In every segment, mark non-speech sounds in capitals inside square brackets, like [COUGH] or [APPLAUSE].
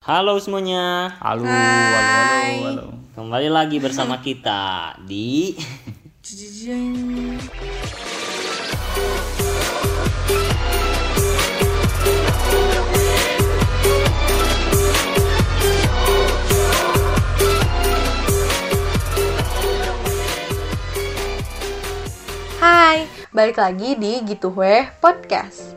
Halo semuanya. Halo, halo, halo, halo. Kembali lagi bersama kita di. Hai, balik lagi di Gitu Weh Podcast.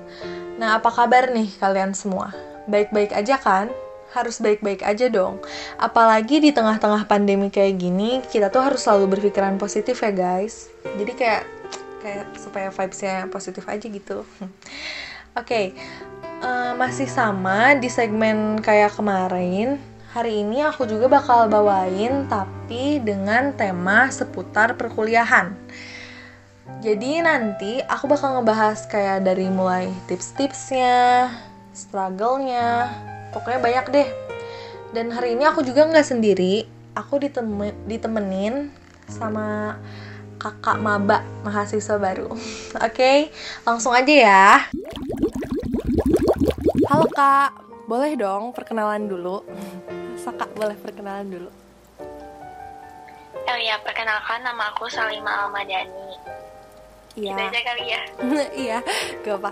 Nah, apa kabar nih kalian semua? Baik-baik aja kan? Harus baik-baik aja dong. Apalagi di tengah-tengah pandemi kayak gini, kita tuh harus selalu berpikiran positif ya guys. Jadi kayak kayak supaya vibes-nya positif aja gitu. [LAUGHS] Oke, eh, masih sama di segmen kayak kemarin. Hari ini aku juga bakal bawain tapi dengan tema seputar perkuliahan. Jadi nanti aku bakal ngebahas kayak dari mulai tips-tipsnya, struggle-nya, pokoknya banyak deh. Dan hari ini aku juga nggak sendiri, aku diteme- ditemenin sama kakak maba mahasiswa baru. [LAUGHS] Oke, langsung aja ya. Halo kak, boleh dong perkenalan dulu? Masa kak boleh perkenalan dulu? Oh ya, perkenalkan nama aku Salima Almadani. Iya. Kita aja kali ya. [LAUGHS] iya, gak apa.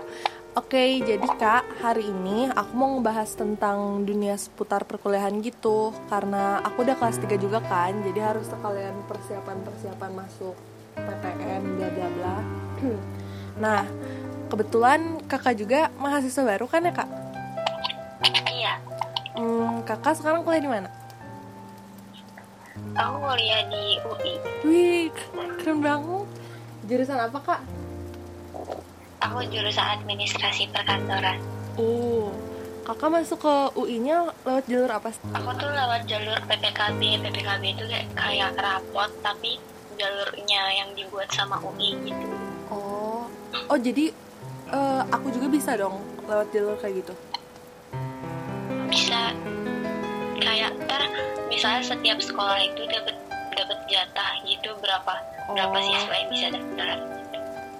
Oke, jadi kak, hari ini aku mau ngebahas tentang dunia seputar perkuliahan gitu Karena aku udah kelas 3 juga kan, jadi harus sekalian persiapan-persiapan masuk PTN, bla bla bla [CLEARS THROAT] Nah, kebetulan kakak juga mahasiswa baru kan ya kak? Iya, Hmm, kakak sekarang kuliah di mana? aku kuliah di UI. Wih, keren banget Jurusan apa kak? Aku jurusan administrasi perkantoran. Oh, kakak masuk ke UI-nya lewat jalur apa? Aku tuh lewat jalur PPKB. PPKB itu kayak, kayak rapot, tapi jalurnya yang dibuat sama UI gitu. Oh, oh jadi eh, aku juga bisa dong lewat jalur kayak gitu. Bisa kayak ntar misalnya setiap sekolah itu dapat dapat jatah gitu berapa berapa Oh. siswa yang bisa daftar.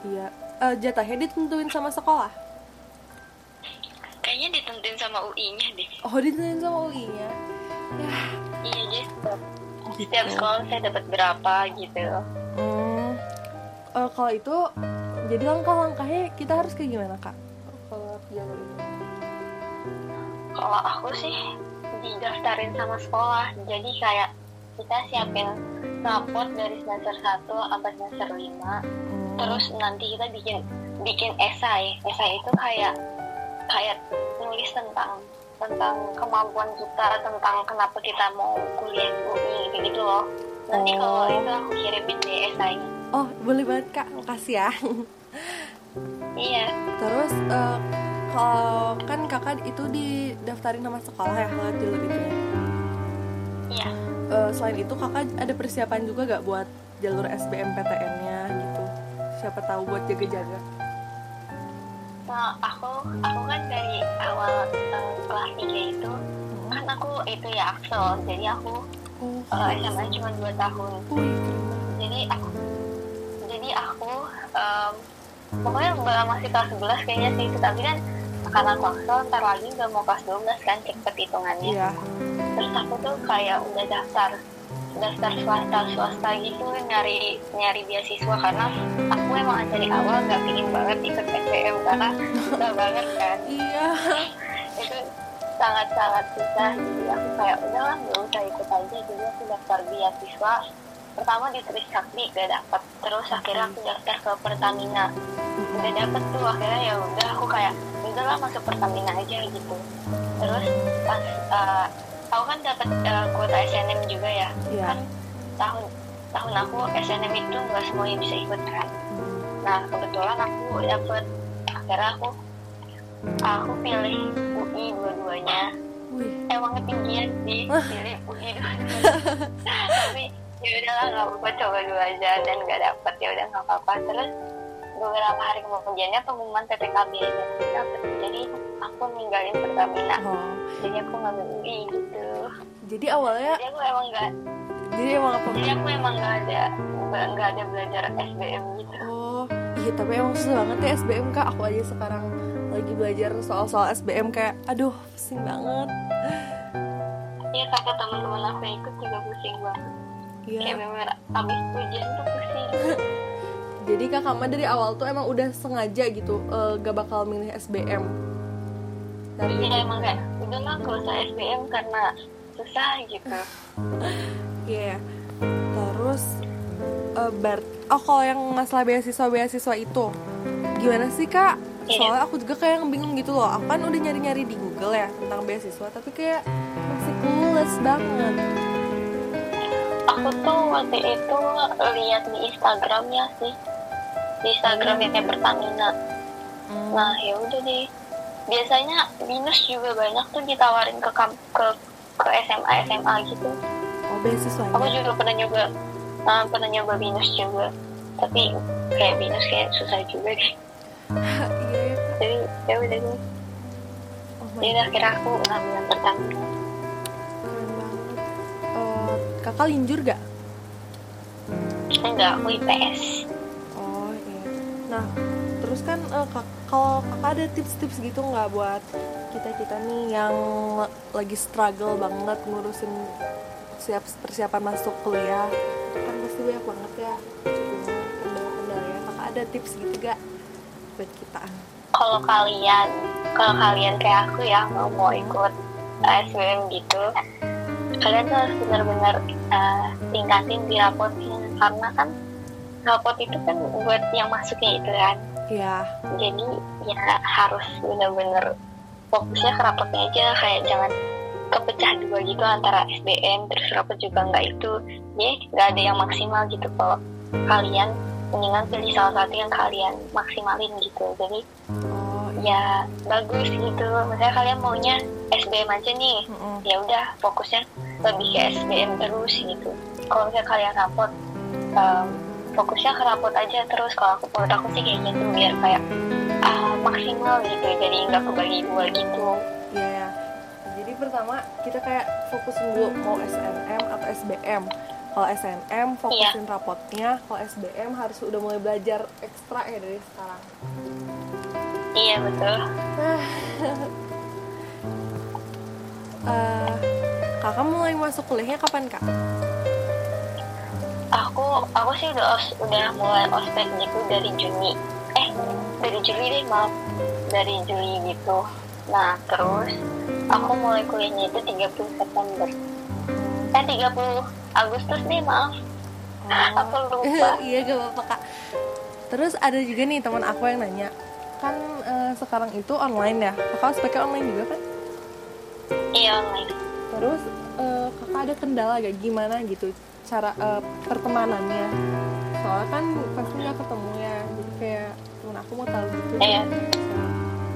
Iya. Eh, jatahnya ditentuin sama sekolah. Kayaknya ditentuin sama UI-nya deh. Oh, ditentuin sama UI-nya. Ya, Iya, jadi setiap, gitu. setiap sekolah saya dapat berapa gitu. Hmm, eh, kalau itu, jadi langkah-langkahnya kita harus kayak gimana kak? Kalau jalur ini. Kalau aku sih didaftarin sama sekolah, jadi kayak kita siapin raport dari semester 1 sampai semester 5 Hmm, terus nanti kita bikin bikin esai. Esai itu kayak kayak nulis tentang tentang kemampuan kita, tentang kenapa kita mau kuliah di UI gitu loh. Nanti kalau Oh. itu aku kirimin di esainya. Oh, boleh banget kak, makasih ya. Iya, Terus eh, kalau kan kakak itu didaftarin sama sekolah ya lewat jalur itu ya. iya. Eh, selain itu kakak ada persiapan juga gak buat jalur SBMPTN-nya gitu siapa tahu buat jaga-jaga Nah, aku aku kan dari awal eh, kelas 3 itu kan aku itu ya Axel, jadi aku oh uh, SMA cuma 2 tahun. Wih keren banget. jadi aku jadi aku em, pokoknya masih kelas 11 kayaknya sih tapi kan karena aku Axel ntar lagi udah mau kelas 12 kan cepet hitungannya. Iya. Terus aku tuh kayak udah daftar daftar swasta swasta gitu nyari nyari beasiswa karena aku emang dari awal nggak pingin banget ikut SBM karena susah [LAUGHS] banget kan. Iya. Itu sangat sangat susah jadi aku kayak udahlah nggak usah ikut aja jadi aku daftar beasiswa. Pertama di Trisakti gak dapet terus akhirnya aku daftar ke Pertamina. Udah dapet tuh akhirnya ya udah aku kayak udahlah masuk Pertamina aja gitu. Terus pas eh, aku kan dapet eh, kuota SNM juga ya? Iya. Kan tahun tahun aku SNM itu nggak semuanya bisa ikut kan? Nah kebetulan aku dapet akhirnya aku aku pilih UI dua-duanya. Emang ketinggian sih pilih UI dua-duanya. Tapi ya udahlah nggak apa-apa coba dulu aja. Dan nggak dapet ya udah nggak apa-apa. Terus beberapa hari kemudiannya pengumuman PPKB dapet jadi aku ninggalin Pertamina. Oh. Jadi aku ngambil UI gitu jadi awalnya jadi aku emang nggak jadi emang apa? Jadi aku emang nggak ada nggak nggak ada belajar SBM gitu. Oh iya tapi emang susah banget ya SBM kak. Aku aja sekarang lagi belajar soal-soal SBM kayak aduh pusing banget. Kata teman-teman aku yang ikut juga pusing banget. Iya. kayak bener abis ujian tuh pusing. [LAUGHS] Jadi Kak Kama dari awal tuh emang udah sengaja gitu eh, gak bakal milih SBM. Dari iya emang kayak udah lah gak usah SBM karena susah gitu Iya. Terus eh, bar oh kalau yang masalah beasiswa beasiswa itu gimana sih kak? Iya. Soalnya aku juga kayak bingung gitu loh. Aku kan udah nyari-nyari di Google ya tentang beasiswa, tapi kayak masih clueless banget. aku tuh waktu itu lihat di Instagramnya sih di Instagramnya kayak Pertamina nah ya udah deh biasanya minus juga banyak tuh ditawarin ke ke ke SMA SMA gitu Oh beasiswa aku juga pernah nyoba nah, pernah nyoba minus juga tapi kayak minus kayak susah juga deh [LAUGHS] Iya. jadi ya udah deh Oh jadi akhirnya aku ngambil yang keren banget. Eh, kakak linjur gak? enggak aku IPS Oh iya. Nah, terus kan eh, kak- kalau kakak ada tips-tips gitu nggak buat kita kita nih yang lagi struggle banget ngurusin siap persiapan masuk kuliah kan pasti banyak banget ya kendala-kendala ya. Kakak ada tips gitu gak buat kita? kalau kalian kalau kalian kayak aku ya mau mau ikut uh, SBM gitu kalian tuh harus benar-benar uh, tingkatin di rapotnya karena kan rapot itu kan buat yang masuknya itu kan Iya. jadi ya harus benar-benar fokusnya ke rapotnya aja kayak jangan kepecah dua gitu antara SBM terus rapot juga nggak itu. Ya nggak ada yang maksimal gitu kalau kalian mendingan pilih salah satu yang kalian maksimalin gitu. Jadi Oh ya bagus gitu. Misalnya kalian maunya SBM aja nih. Ya udah fokusnya lebih ke SBM terus gitu. Kalau misalnya kalian rapot em, fokusnya ke rapot aja terus. Kalau aku menurut aku sih kayak gitu biar kayak ah, maksimal gitu jadi nggak kebagi dua gitu Iya ya. Jadi pertama kita kayak fokusin dulu mau SNM atau SBM. Kalau SNM fokusin rapotnya, kalau SBM harus udah mulai belajar ekstra ya dari sekarang. iya betul [LAUGHS] Eh, kakak mulai masuk kuliahnya kapan kak? aku aku sih udah udah mulai ospek gitu dari Juni dari Juli deh maaf. Dari Juli gitu. Nah terus aku mulai kuliahnya itu 30 September. Eh 30 Agustus nih maaf. Aku lupa. [LAUGHS] Iya gak apa-apa kak. Terus ada juga nih teman aku yang nanya, kan eh, sekarang itu online ya, kakak speknya online juga kan? iya online. Terus eh, kakak ada kendala gak? Gimana gitu cara eh, pertemanannya? Soalnya kan pasti nggak ketemu ya, jadi kayak temen aku mau tahu gitu. Iya.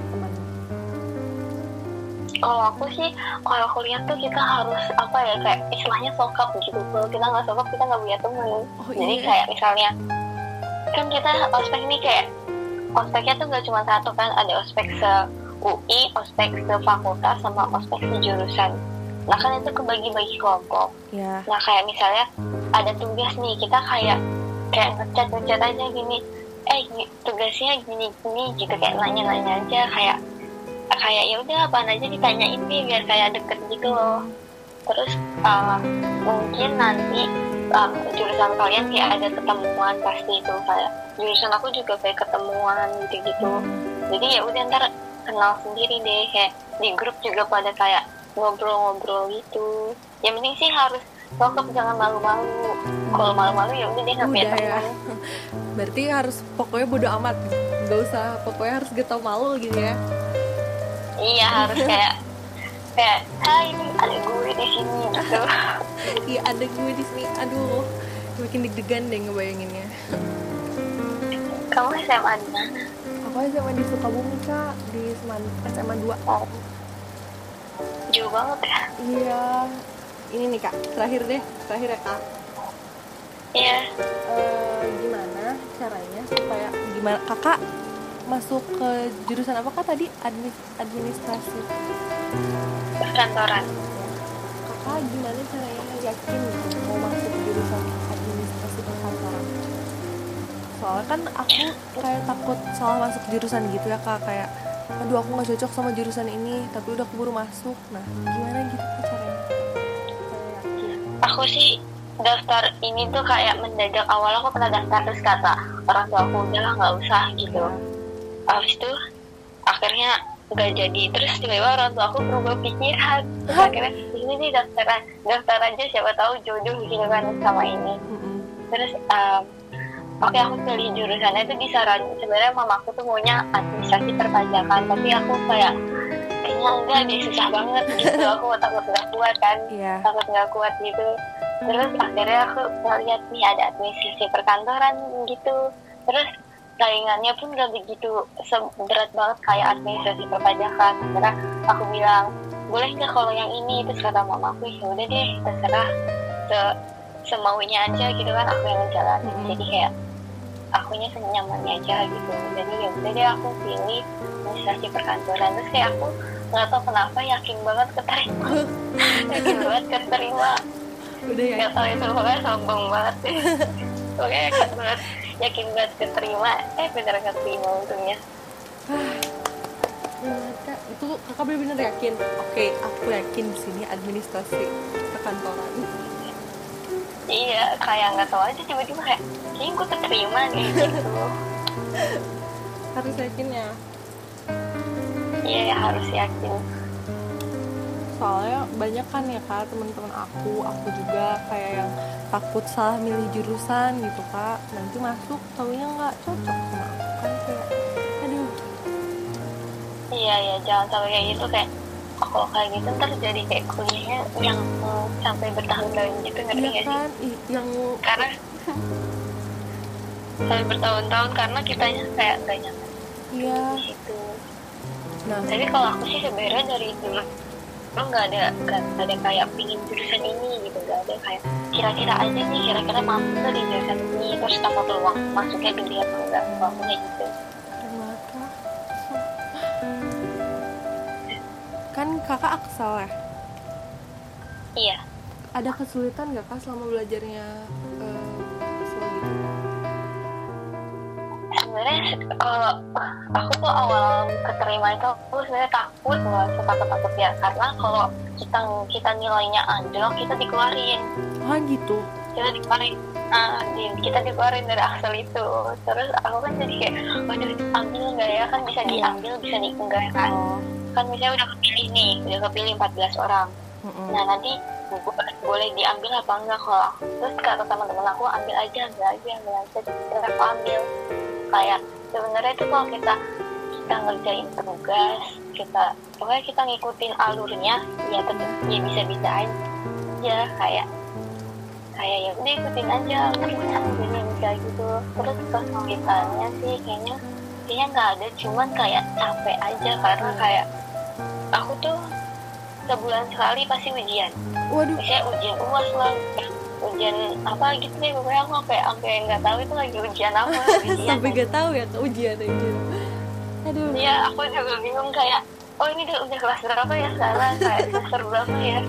Teman. kalau aku sih kalau kuliah tuh kita harus apa ya kayak istilahnya sokap gitu kalau kita nggak sokap kita nggak punya teman Oh, jadi iya. kayak misalnya kan kita ospek ini kayak ospeknya tuh nggak cuma satu kan ada ospek se UI ospek se fakultas sama ospek se jurusan nah kan itu kebagi-bagi kelompok Ya. nah kayak misalnya ada tugas nih kita kayak kayak ngecat ngecat aja gini eh tugasnya gini gini gitu kayak nanya nanya aja kayak kayak ya udah apaan aja ditanyain nih biar kayak deket gitu loh. Terus uh, mungkin nanti um, jurusan kalian kayak ada ketemuan pasti itu kayak jurusan aku juga kayak ketemuan gitu gitu jadi ya udah ntar kenal sendiri deh kayak di grup juga pada kayak ngobrol-ngobrol gitu. Yang penting sih harus sokap jangan malu-malu kalau malu-malu ya udah deh nggak punya ya. teman [LAUGHS] Berarti harus pokoknya bodo amat. Gak usah, pokoknya harus getau malu gitu ya. iya harus [LAUGHS] kayak kayak hai ini ada gue di sini gitu [LAUGHS] Iya ada gue di sini. Aduh, makin deg-degan deh ngebayanginnya. kamu SMA di mana Aku SMA di Sukabumi kak, di SMA 2 oh jauh banget ya Iya. Ini nih kak, terakhir deh, terakhir ya kak. Iya. Eh, gimana caranya supaya gimana? Kakak masuk ke jurusan apa kak tadi? Administrasi. Perkantoran. Kakak gimana caranya yakin mau masuk jurusan administrasi perkantoran? Soalnya kan aku kayak takut salah masuk jurusan gitu ya kak. Kayak aduh aku nggak cocok sama jurusan ini tapi udah keburu masuk. Nah gimana gitu caranya? Aku sih daftar ini tuh kayak mendadak awal aku pernah daftar terus kata orang tua aku udah nggak usah gitu. Habis itu akhirnya nggak jadi. Terus tiba-tiba orang tua aku berubah pikiran. Terus akhirnya ini nih daftar daftar aja siapa tahu jodoh gitu kan sama ini. Terus um, oke aku pilih jurusannya itu disaran sebenarnya mama aku tuh maunya administrasi perpajakan tapi aku kayak enggak deh susah banget gitu. [LAUGHS] Aku takut nggak kuat kan. Iya. takut nggak kuat gitu. Terus akhirnya aku ngeliat nih ada administrasi perkantoran gitu. Terus saingannya pun gak begitu berat banget kayak administrasi perpajakan. Akhirnya aku bilang boleh nggak kalau yang ini? Terus kata mama aku ya udah deh terserah. Se semaunya aja gitu kan aku yang ngejalanin Mm-mm. jadi kayak akunya senyamannya aja gitu. Jadi ya udah deh aku pilih administrasi perkantoran. Terus kayak aku nggak tahu kenapa yakin banget keterima [LAUGHS] yakin banget keterima Udah ya. nggak tahu itu pokoknya sombong banget sih [LAUGHS] pokoknya yakin banget yakin banget keterima eh bener keterima untungnya [SIGHS] itu kakak bener-bener yakin. Oke, aku yakin di sini administrasi perkantoran. iya kayak nggak tahu aja tiba-tiba kayak kayaknya gue keterima nih gitu [LAUGHS] Harus yakin ya. Iya ya, harus yakin Soalnya banyak kan ya kak teman-teman aku, aku juga kayak yang takut salah milih jurusan gitu kak. Nanti masuk taunya nggak cocok sama aku kan kayak, aduh. iya ya jangan sampai kayak gitu kayak oh, kalau kayak gitu ntar jadi kayak kuliahnya yang sampai bertahun-tahun gitu ngerti Iya sih kan, Ih, yang karena [LAUGHS] sampai bertahun-tahun karena kitanya kayak gak nyaman iya. di situ Nah, tapi kalau aku sih sebenarnya dari dulu lo nggak ada nggak ada kayak pingin jurusan ini gitu nggak ada kayak kira-kira aja nih kira-kira mampu nggak di jurusan ini terus dapat peluang masuknya gede apa enggak mampunya gitu ternyata kan kakak aksal ya. iya Ada kesulitan gak kak selama belajarnya eh, gitu? sebenarnya kalau aku tuh awal keterima itu aku sebenarnya takut nggak setakut takut ya. Karena kalau kita kita nilainya anjlok kita dikeluarin. Ah gitu. kita dikeluarin di- kita dikeluarin dari aksel itu. Terus aku kan jadi kayak waduh ambil nggak ya? Kan bisa diambil bisa di enggak kan. Kan misalnya udah kepilih nih udah kepilih 14 orang. Mm-mm. nah nanti bo- boleh diambil apa enggak kalau terus kata teman-teman aku ambil aja ambil aja ambil aja. Terus aku ambil kayak sebenarnya itu kalau kita kita ngerjain tugas kita pokoknya kita ngikutin alurnya ya tetap ya bisa bisa aja kayak kayak ya udah ikutin aja alurnya jadi bisa gitu terus kesulitannya sih kayaknya kayaknya nggak ada cuman kayak capek aja karena kayak aku tuh sebulan sekali pasti ujian Waduh. misalnya ujian uas lah ujian apa gitu deh pokoknya aku sampai sampai nggak tahu itu lagi ujian apa [LAUGHS] ujian Sampai gak tahu ya ke ujian aja. Aduh. Iya, aku juga bingung kayak, oh ini udah, udah kelas berapa ya sekarang, kayak semester berapa ya?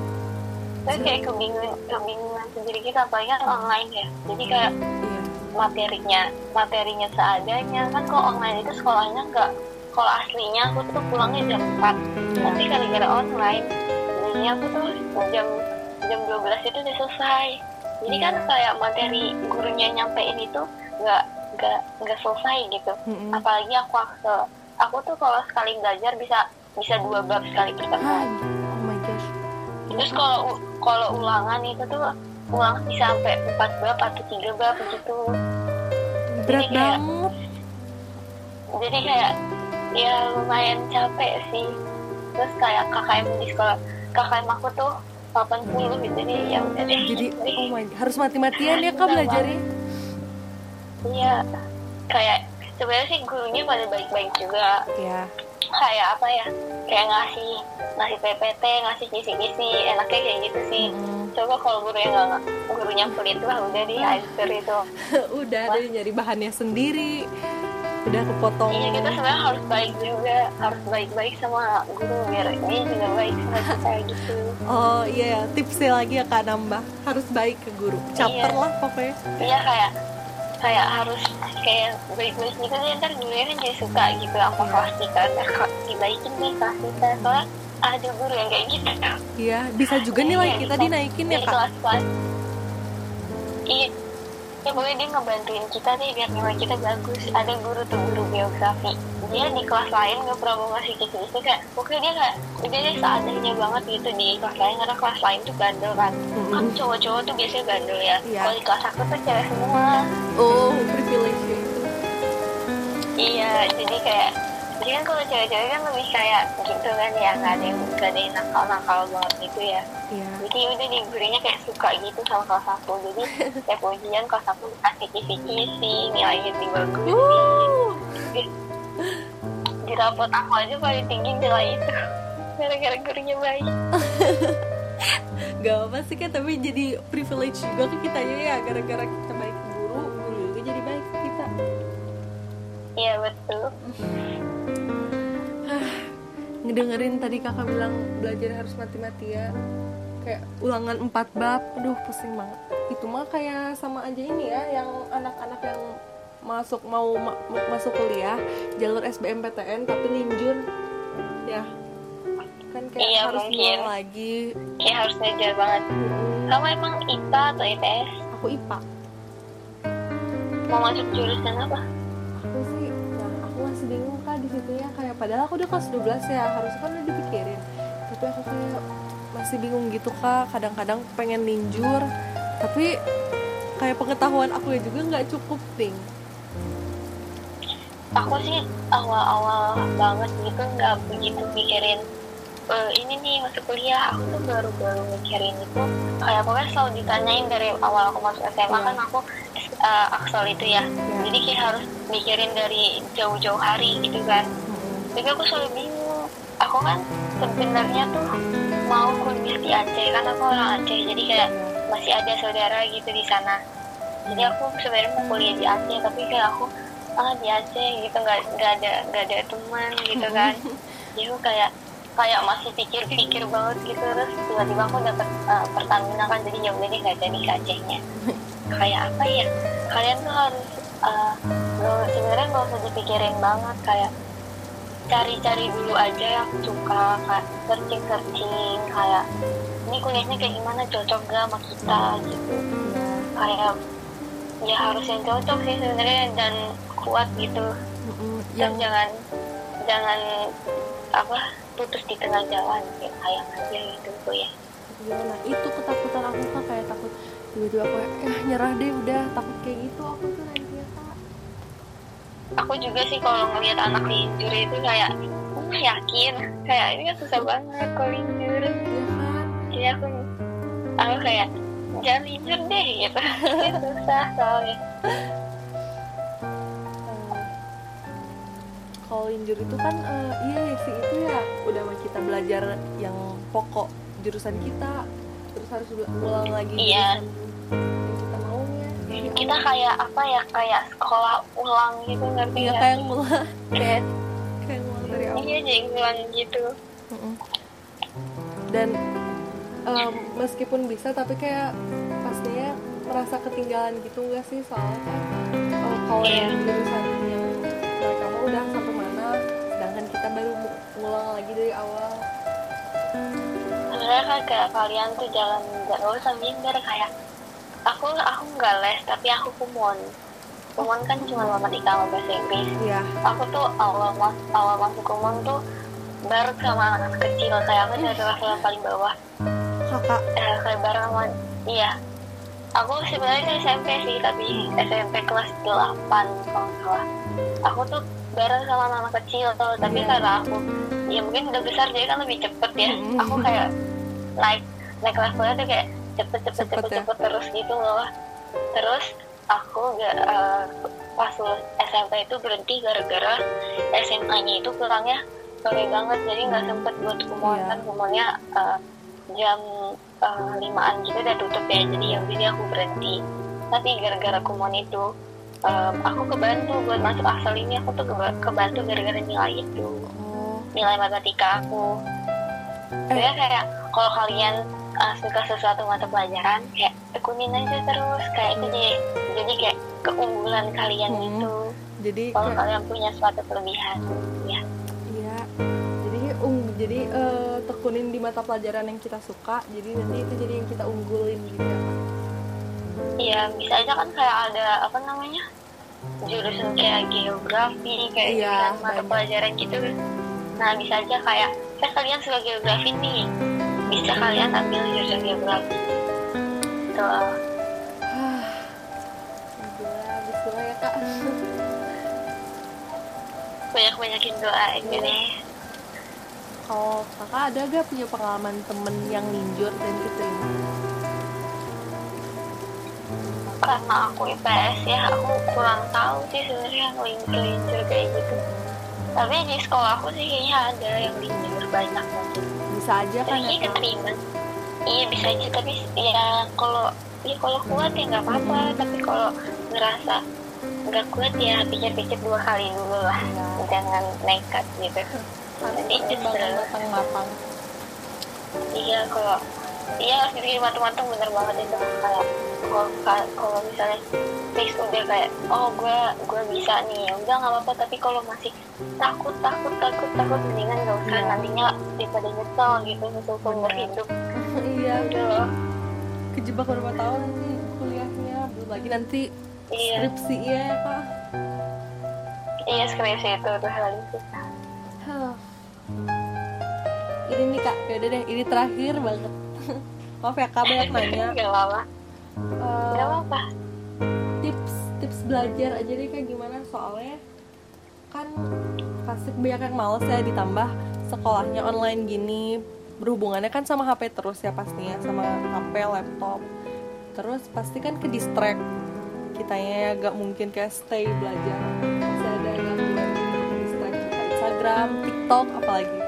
Terus kayak kebingungan, kebingungan sendiri kita, apalagi kan online ya. Jadi kayak Iya. materinya, materinya seadanya. Kan kalau online itu sekolahnya nggak, kalau aslinya aku tuh pulangnya jam 4. Tapi gara-gara online, jadinya aku tuh jam jam 12 itu udah selesai. Jadi kan kayak materi gurunya nyampein itu nggak nggak nggak selesai gitu Mm-mm. apalagi aku aksel aku tuh kalau sekali belajar bisa bisa dua bab sekali Ah, pertemuan oh my gosh. terus kalau kalau ulangan itu tuh ulangan bisa sampai empat bab atau tiga bab gitu Berat kayak- banget. jadi kayak ya lumayan capek sih terus kayak KKM di sekolah KKM aku tuh 80 gitu jadi ya udah deh Jadi oh my harus mati-matian ya kak belajarnya. iya kayak sebenarnya sih gurunya pada baik-baik juga Ya. kayak apa ya kayak ngasih ngasih PPT ngasih kisi-kisi enaknya kayak gitu sih Mm-mm. coba kalau gurunya nggak gurunya pelit lah udah di itu [LAUGHS] Udah ada nyari bahannya sendiri. Udah kepotong. iya kita sebenarnya harus baik juga. Harus baik-baik sama guru biar dia juga baik sama kita gitu. Oh iya ya, tipsnya lagi ya kak nambah. Harus baik ke guru. Caper Iya. lah pokoknya. Iya kayak kayak harus kayak baik-baik gitu. Deh ntar gurunya kan jadi suka gitu. Sama kelas kita ntar dibaikin nih kelas kita soalnya ada guru yang kayak gitu. Iya, bisa juga nilai Iya, kita dinaikin ya kak. kelas-kelas iya ya pokoknya dia ngebantuin kita deh biar nilai kita bagus. Ada guru tuh guru biografi. Dia di kelas lain nggak pernah mau ngasih kisi-kisi kayak pokoknya dia kayak udah deh seadanya banget gitu di kelas lain karena kelas lain tuh bandel kan. Kan cowok-cowok tuh biasanya bandel ya. Iya. kalau di kelas aku tuh cewek semua. Oh privilege itu. Iya jadi kayak jadi kan kalau cewek-cewek kan lebih kayak gitu kan ya nggak ada yang nggak ada yang nakal-nakal banget gitu ya. Iya. Jadi udah di gurunya kayak suka gitu sama kelas aku. Jadi [LAUGHS] tiap ujian kelas aku dikasih kisi-kisi nilainya lebih bagus. Di, di rapot aku aja paling tinggi nilai itu. [LAUGHS] Gara-gara gurunya baik. [LAUGHS] Gak apa sih kan tapi jadi privilege juga ke kita ya gara-gara kita baik guru guru juga jadi baik ke kita. Iya betul ngedengerin tadi kakak bilang belajar harus mati-mati ya kayak ulangan empat bab. Aduh pusing banget. Itu mah kayak sama aja ini ya yang anak-anak yang masuk mau ma- ma- masuk kuliah jalur SBMPTN tapi ninjur ya. Kan kayak Iya, harus mungkin. lagi. Kayak harus ngejar banget. Kamu emang IPA atau IPS aku IPA mau masuk jurusan apa situ ya kayak padahal aku udah kelas 12 ya harusnya kan udah dipikirin. Tapi aku kayak masih bingung gitu kak. Kadang-kadang pengen ninjur tapi kayak pengetahuan aku ya juga nggak cukup ting. Aku sih awal-awal banget gitu nggak begitu mikirin "Eh, ini nih masuk kuliah. Aku tuh baru-baru mikirin itu. Kayak pokoknya selalu ditanyain dari awal aku masuk SMA kan aku eh, aksel itu ya. Jadi kayak harus mikirin dari jauh-jauh hari gitu kan. Tapi aku selalu bingung. Aku kan sebenarnya tuh mau kuliah di Aceh kan aku orang Aceh. Jadi kayak masih ada saudara gitu di sana. Jadi aku sebenarnya mau kuliah di Aceh tapi kayak aku ah di Aceh gitu. Nggak nggak ada nggak ada teman gitu kan. [LAUGHS] Jadi aku kayak kayak masih pikir-pikir banget gitu. Terus tiba-tiba aku dapat uh, Pertamina kan. Jadi ya udah deh nggak jadi ke Acehnya [LAUGHS] kayak apa ya? Kalian tuh harus uh, sebenarnya nggak usah dipikirin banget kayak cari-cari dulu aja yang suka kayak searching searching kayak ini kuliahnya kayak gimana? Cocok gak sama kita gitu. Kayak ya harus yang cocok sih sebenarnya dan kuat gitu. Dan yang jangan jangan apa putus di tengah jalan kayak sayang aja gitu bu ya. Gimana itu ketakutan aku kak kayak takut tiba-tiba aku eh nyerah deh udah takut kayak gitu. Aku tuh nanti ya kak. Aku juga sih kalau ngelihat anak linjur itu kayak "Hmm, yakin. Kayak ini kan susah banget kalau linjur ya kan? Jadi aku aku kayak jangan linjur deh gitu. [LAUGHS] Ini susah soalnya. Eh, kalau injur itu kan eh, iya sih itu ya udah mah kita belajar yang pokok jurusan kita terus harus ul- ulang lagi Iya. kita maunya. Kita kayak apa ya kayak sekolah ulang gitu ngerti nggak kayak ngulang. [LAUGHS] Kayak kayak ngulang dari awal. Iya jadi ulang gitu. Dan em, meskipun bisa tapi kayak pastinya merasa ketinggalan gitu enggak sih? Soalnya kan kalau Iya. yang jurusan yang mereka mau udah sampai mana sedangkan kita baru ngulang lagi dari awal sebenarnya kan kayak kalian tuh jalan nggak usah minder kayak aku aku nggak les tapi aku kumon kumon kan cuma matematika sama bahasa Inggris iya. Aku tuh awal mas awal masuk kumon tuh baru sama anak kecil kayak aku dari kelas yang paling bawah. Kakak. Eh, kayak bareng sama iya. Aku sebenarnya SMP sih tapi SMP kelas 8 kalau salah. Aku tuh bareng sama anak kecil tapi Iya. karena aku ya mungkin udah besar jadi kan lebih cepet ya. Aku kayak naik naik levelnya tuh kayak cepet cepet Cepet cepet ya? cepet terus gitu loh. Terus aku gak eh, pas lulus SMP itu berhenti gara-gara SMA-nya itu kurangnya sore banget. Jadi nggak sempet buat kumon kan kumonnya eh, jam eh, limaan gitu udah tutup ya. Jadi ya udah deh aku berhenti. Tapi gara-gara kumon itu em, aku kebantu buat masuk asal ini. Aku tuh keba- kebantu gara-gara nilai itu. Oh. Nilai matematika aku. Eh. Sebenarnya kayak kalau kalian uh, suka sesuatu mata pelajaran kayak tekunin aja terus kayak itu jadi jadi kayak keunggulan kalian Hmm. gitu jadi kalau kayak kalian punya suatu kelebihan ya iya jadi ung jadi eh, tekunin di mata pelajaran yang kita suka jadi nanti itu jadi yang kita unggulin gitu ya. Iya, bisa aja kan kayak ada apa namanya jurusan kayak geografi, kayak Iya, mata banyak. pelajaran gitu. Nah, bisa aja kayak, eh kalian suka geografi nih, bisa kalian ambil jurusan geografi. Alhamdulillah, bismillah ya kak banyak-banyakin doa aja deh. Kalau kakak ada gak punya pengalaman temen yang linjur dan diterima? Karena aku IPS ya, aku kurang tahu sih sebenarnya yang lincur-lincur kayak gitu. Tapi di sekolah aku sih kayaknya ada yang lincur banyak mungkin. Bisa aja kan Tapi ya keterima. Iya bisa aja, tapi ya kalau ya kalau kuat ya nggak apa-apa. Tapi kalau ngerasa nggak kuat ya pikir-pikir dua kali dulu lah. Jangan nekat gitu. Jadi pertimbangan justru- matang-matang Iya kalau iya dipikir matang-matang bener banget itu kayak kalau kalau misalnya fix udah kayak oh gue gue bisa nih. Ya udah nggak apa-apa. Tapi kalau masih takut takut takut takut mendingan gak usah. Iya. nantinya daripada nyesel gitu nyesel seumur hidup. [LAUGHS] Iya, gitu loh. Kejebak berapa tahun nih kuliahnya. Belum lagi nanti iya. skripsi ya kak iya skripsi itu tuh hal itu. Huh. Ini nih kak, yaudah deh, ini terakhir banget. [LAUGHS] Maaf ya kak, banyak [LAUGHS] nanya. gak apa-apa Eh, gak apa-apa. tips tips belajar aja deh kayak gimana? Soalnya kan pasti banyak yang males ya ditambah sekolahnya online gini berhubungannya kan sama HP terus ya pastinya sama HP laptop. Terus pasti kan ke distract kitanya ya gak mungkin kayak stay belajar. Pasti ada gangguan distract Instagram TikTok apalagi.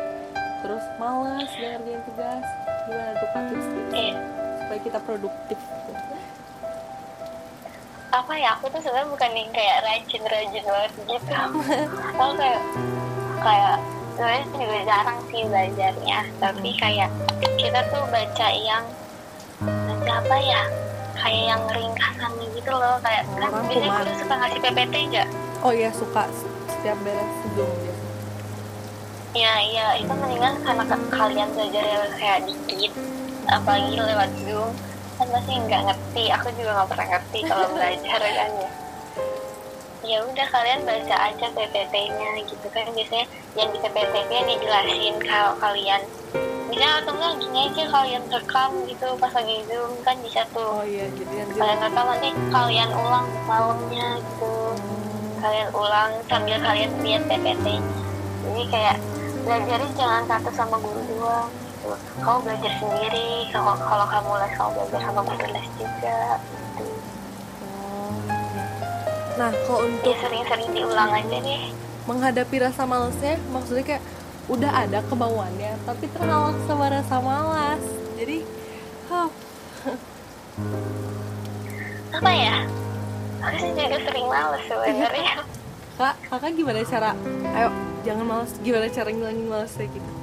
Terus males gak ngerjain tugas. Gimana tuh kak? Tips-tips Iya. Supaya kita produktif apa ya aku tuh sebenarnya bukan yang kayak rajin-rajin banget gitu. [LAUGHS] Aku kayak kayak sebenarnya juga jarang sih belajarnya. Tapi kayak kita tuh baca yang baca apa ya kayak yang ringkasan gitu loh. Kayak kan Oh, biasanya rangkuman. guru suka ngasih PPT nggak? Oh iya suka setiap beres sebelum biasa ya iya. Itu mendingan karena ka- kalian belajar yang kayak dikit apalagi lewat zoom. Kan pasti nggak ngerti. Aku juga nggak pernah ngerti kalau [LAUGHS] belajar kan ya. Ya udah kalian baca aja PPT-nya gitu kan. Biasanya yang di PPT-nya dijelasin kalau kalian. Bisa atau enggak gini aja kalian rekam gitu pas lagi zoom kan bisa tuh. Oh iya, jadi nanti kalian rekam nanti kalian ulang malamnya gitu. Kalian ulang sambil kalian lihat PPT jadi kayak belajarnya jangan satu sama guru doang gitu kamu belajar sendiri kalau kalau kamu les kamu belajar sama guru les juga gitu. Nah, kalau ya untuk sering-sering diulang aja deh menghadapi rasa malesnya, maksudnya kayak udah ada kemauannya, tapi terhalang sama rasa malas. Jadi, huh, apa ya aku sih juga sering males sebenarnya [LAUGHS] kak, kakak gimana cara? Ayo, jangan malas. Gimana cara ngilangin malesnya gitu?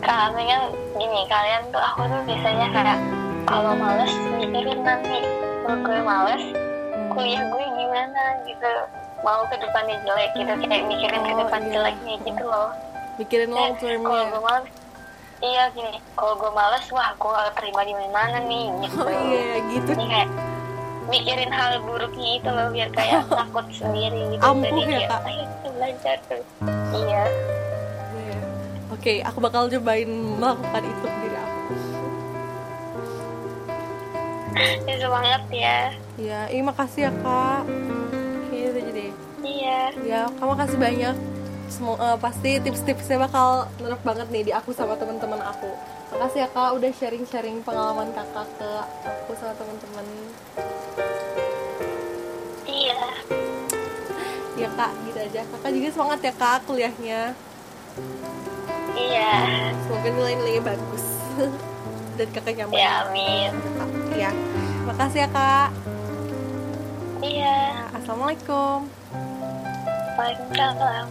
Karena kan gini kalian tuh aku tuh biasanya kayak kalau males mikirin nanti kalau gue males kuliah gue gimana gitu. Mau ke depannya jelek gitu kayak mikirin ke Oh, depan iya. jeleknya gitu loh. Mikirin long Eh, kalau gue males iya gini kalau gue males wah gue gak terima di mana nih gitu. Oh iya, gitu. jadi kayak mikirin hal buruknya itu loh biar kayak [LAUGHS] takut sendiri gitu. Ampuh jadi ya, kayak belajar. Tuh Iya. Oke, aku bakal cobain melakukan itu ke diri aku. ya semangat ya Iya, ini makasih ya kak. Udah jadi. iya Ya, kamu kasih banyak. Semua eh, pasti tips-tipsnya bakal nerap banget nih di aku sama teman-teman aku. Makasih ya kak udah sharing-sharing pengalaman kakak ke aku sama teman-teman. iya Ya kak, gitu aja. Kakak juga semangat ya kak kuliahnya. Iya Semoga nilai-nilainya bagus. [LAUGHS] Dan kakak nyaman. ya amin. Ya, makasih ya kak. iya Assalamualaikum. Waalaikumsalam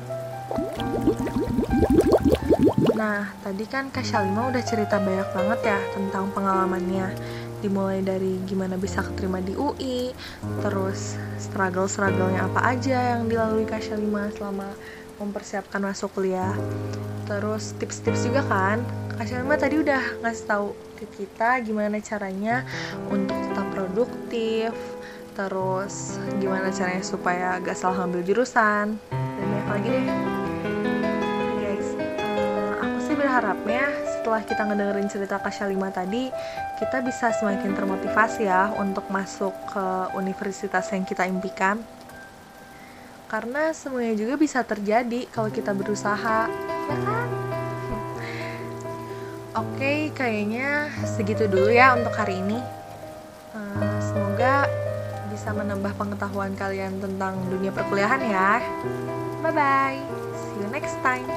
Nah, tadi kan Kak Shalima udah cerita banyak banget ya tentang pengalamannya. Dimulai dari gimana bisa keterima di UI, terus struggle-strugglenya apa aja yang dilalui Kak Shalima selama mempersiapkan masuk kuliah. Terus tips-tips juga kan. Kak Shalima tadi udah ngasih tahu ke kita gimana caranya untuk tetap produktif terus gimana caranya supaya gak salah ngambil jurusan dan banyak lagi deh guys uh, aku sih berharapnya setelah kita ngedengerin cerita Kak Shalima tadi kita bisa semakin termotivasi ya untuk masuk ke universitas yang kita impikan karena semuanya juga bisa terjadi kalau kita berusaha ya kan Oke, kayaknya segitu dulu ya untuk hari ini. Uh, semoga bisa menambah pengetahuan kalian tentang dunia perkuliahan ya. Bye bye, see you next time.